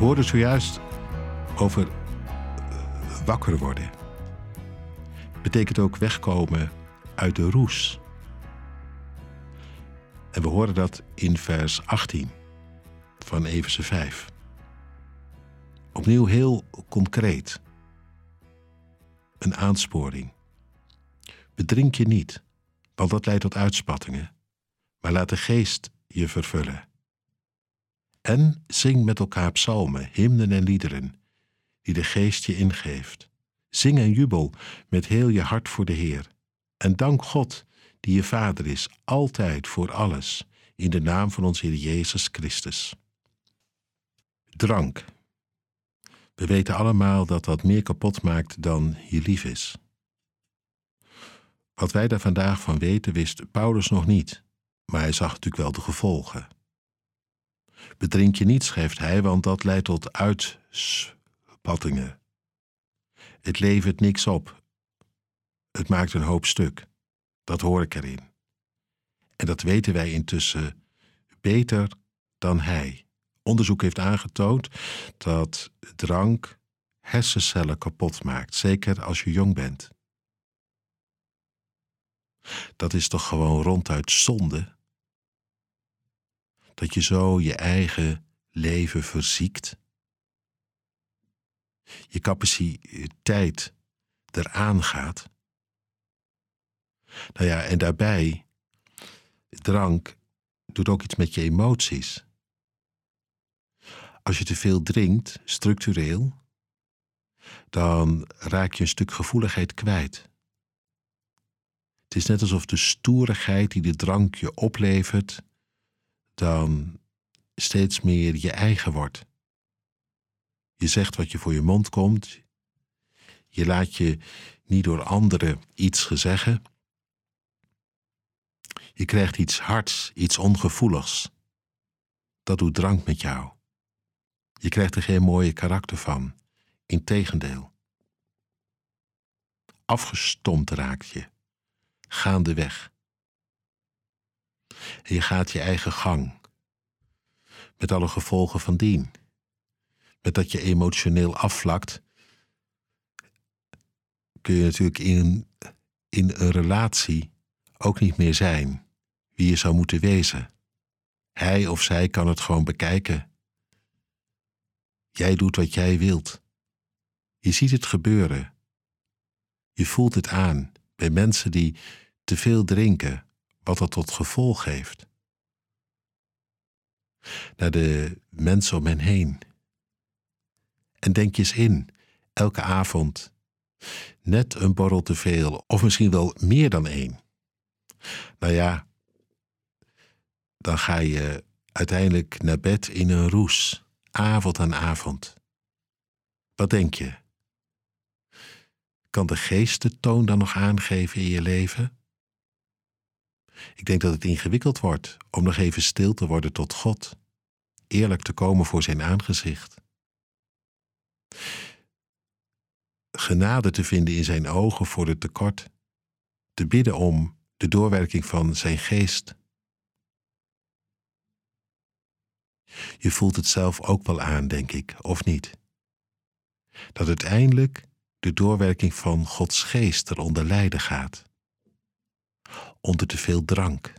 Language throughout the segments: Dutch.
We hoorden zojuist over eh, wakker worden. Betekent ook wegkomen uit de roes. En we horen dat in vers 18 van Everse 5. Opnieuw heel concreet. Een aansporing. Bedrink je niet, want dat leidt tot uitspattingen, maar laat de geest je vervullen. En zing met elkaar psalmen, hymnen en liederen, die de geest je ingeeft. Zing en jubel met heel je hart voor de Heer. En dank God, die je Vader is, altijd voor alles, in de naam van onze Heer Jezus Christus. Drank. We weten allemaal dat dat meer kapot maakt dan je lief is. Wat wij daar vandaag van weten, wist Paulus nog niet, maar hij zag natuurlijk wel de gevolgen. Bedrink je niet, schrijft hij, want dat leidt tot uitspattingen. Het levert niks op. Het maakt een hoop stuk. Dat hoor ik erin. En dat weten wij intussen beter dan hij. Onderzoek heeft aangetoond dat drank hersencellen kapot maakt, zeker als je jong bent. Dat is toch gewoon ronduit zonde? Dat je zo je eigen leven verziekt? Je capaciteit eraan gaat? Nou ja, en daarbij, drank doet ook iets met je emoties. Als je te veel drinkt, structureel, dan raak je een stuk gevoeligheid kwijt. Het is net alsof de stoerigheid die de drank je oplevert, dan steeds meer je eigen wordt. Je zegt wat je voor je mond komt. Je laat je niet door anderen iets gezeggen. Je krijgt iets hards, iets ongevoeligs. Dat doet drank met jou. Je krijgt er geen mooie karakter van. Integendeel. Afgestompt raakt je. Gaandeweg. Je gaat je eigen gang. Met alle gevolgen van dien. Met dat je emotioneel afvlakt, kun je natuurlijk in, in een relatie ook niet meer zijn wie je zou moeten wezen. Hij of zij kan het gewoon bekijken. Jij doet wat jij wilt. Je ziet het gebeuren. Je voelt het aan bij mensen die te veel drinken, wat dat tot gevolg heeft. Naar de mensen om hen heen. En denk eens in, elke avond, net een borrel te veel, of misschien wel meer dan één. Nou ja, dan ga je uiteindelijk naar bed in een roes, avond aan avond. Wat denk je? Kan de geest de toon dan nog aangeven in je leven? Ik denk dat het ingewikkeld wordt om nog even stil te worden tot God, eerlijk te komen voor zijn aangezicht. Genade te vinden in zijn ogen voor het tekort, te bidden om de doorwerking van zijn geest. Je voelt het zelf ook wel aan, denk ik, of niet? Dat uiteindelijk de doorwerking van Gods geest eronder lijden gaat. Onder te veel drank.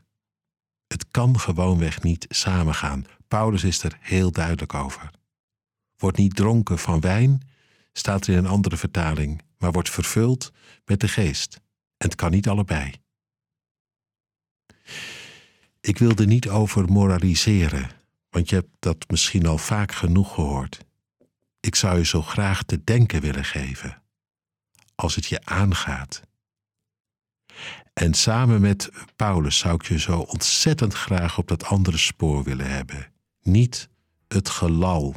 Het kan gewoonweg niet samengaan. Paulus is er heel duidelijk over. Wordt niet dronken van wijn, staat er in een andere vertaling, maar wordt vervuld met de geest. En het kan niet allebei. Ik wilde niet over moraliseren, want je hebt dat misschien al vaak genoeg gehoord. Ik zou je zo graag te denken willen geven, als het je aangaat. En samen met Paulus zou ik je zo ontzettend graag op dat andere spoor willen hebben. Niet het gelal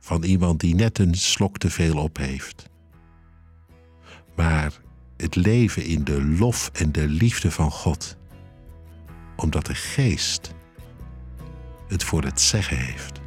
van iemand die net een slok te veel op heeft. Maar het leven in de lof en de liefde van God, omdat de geest het voor het zeggen heeft.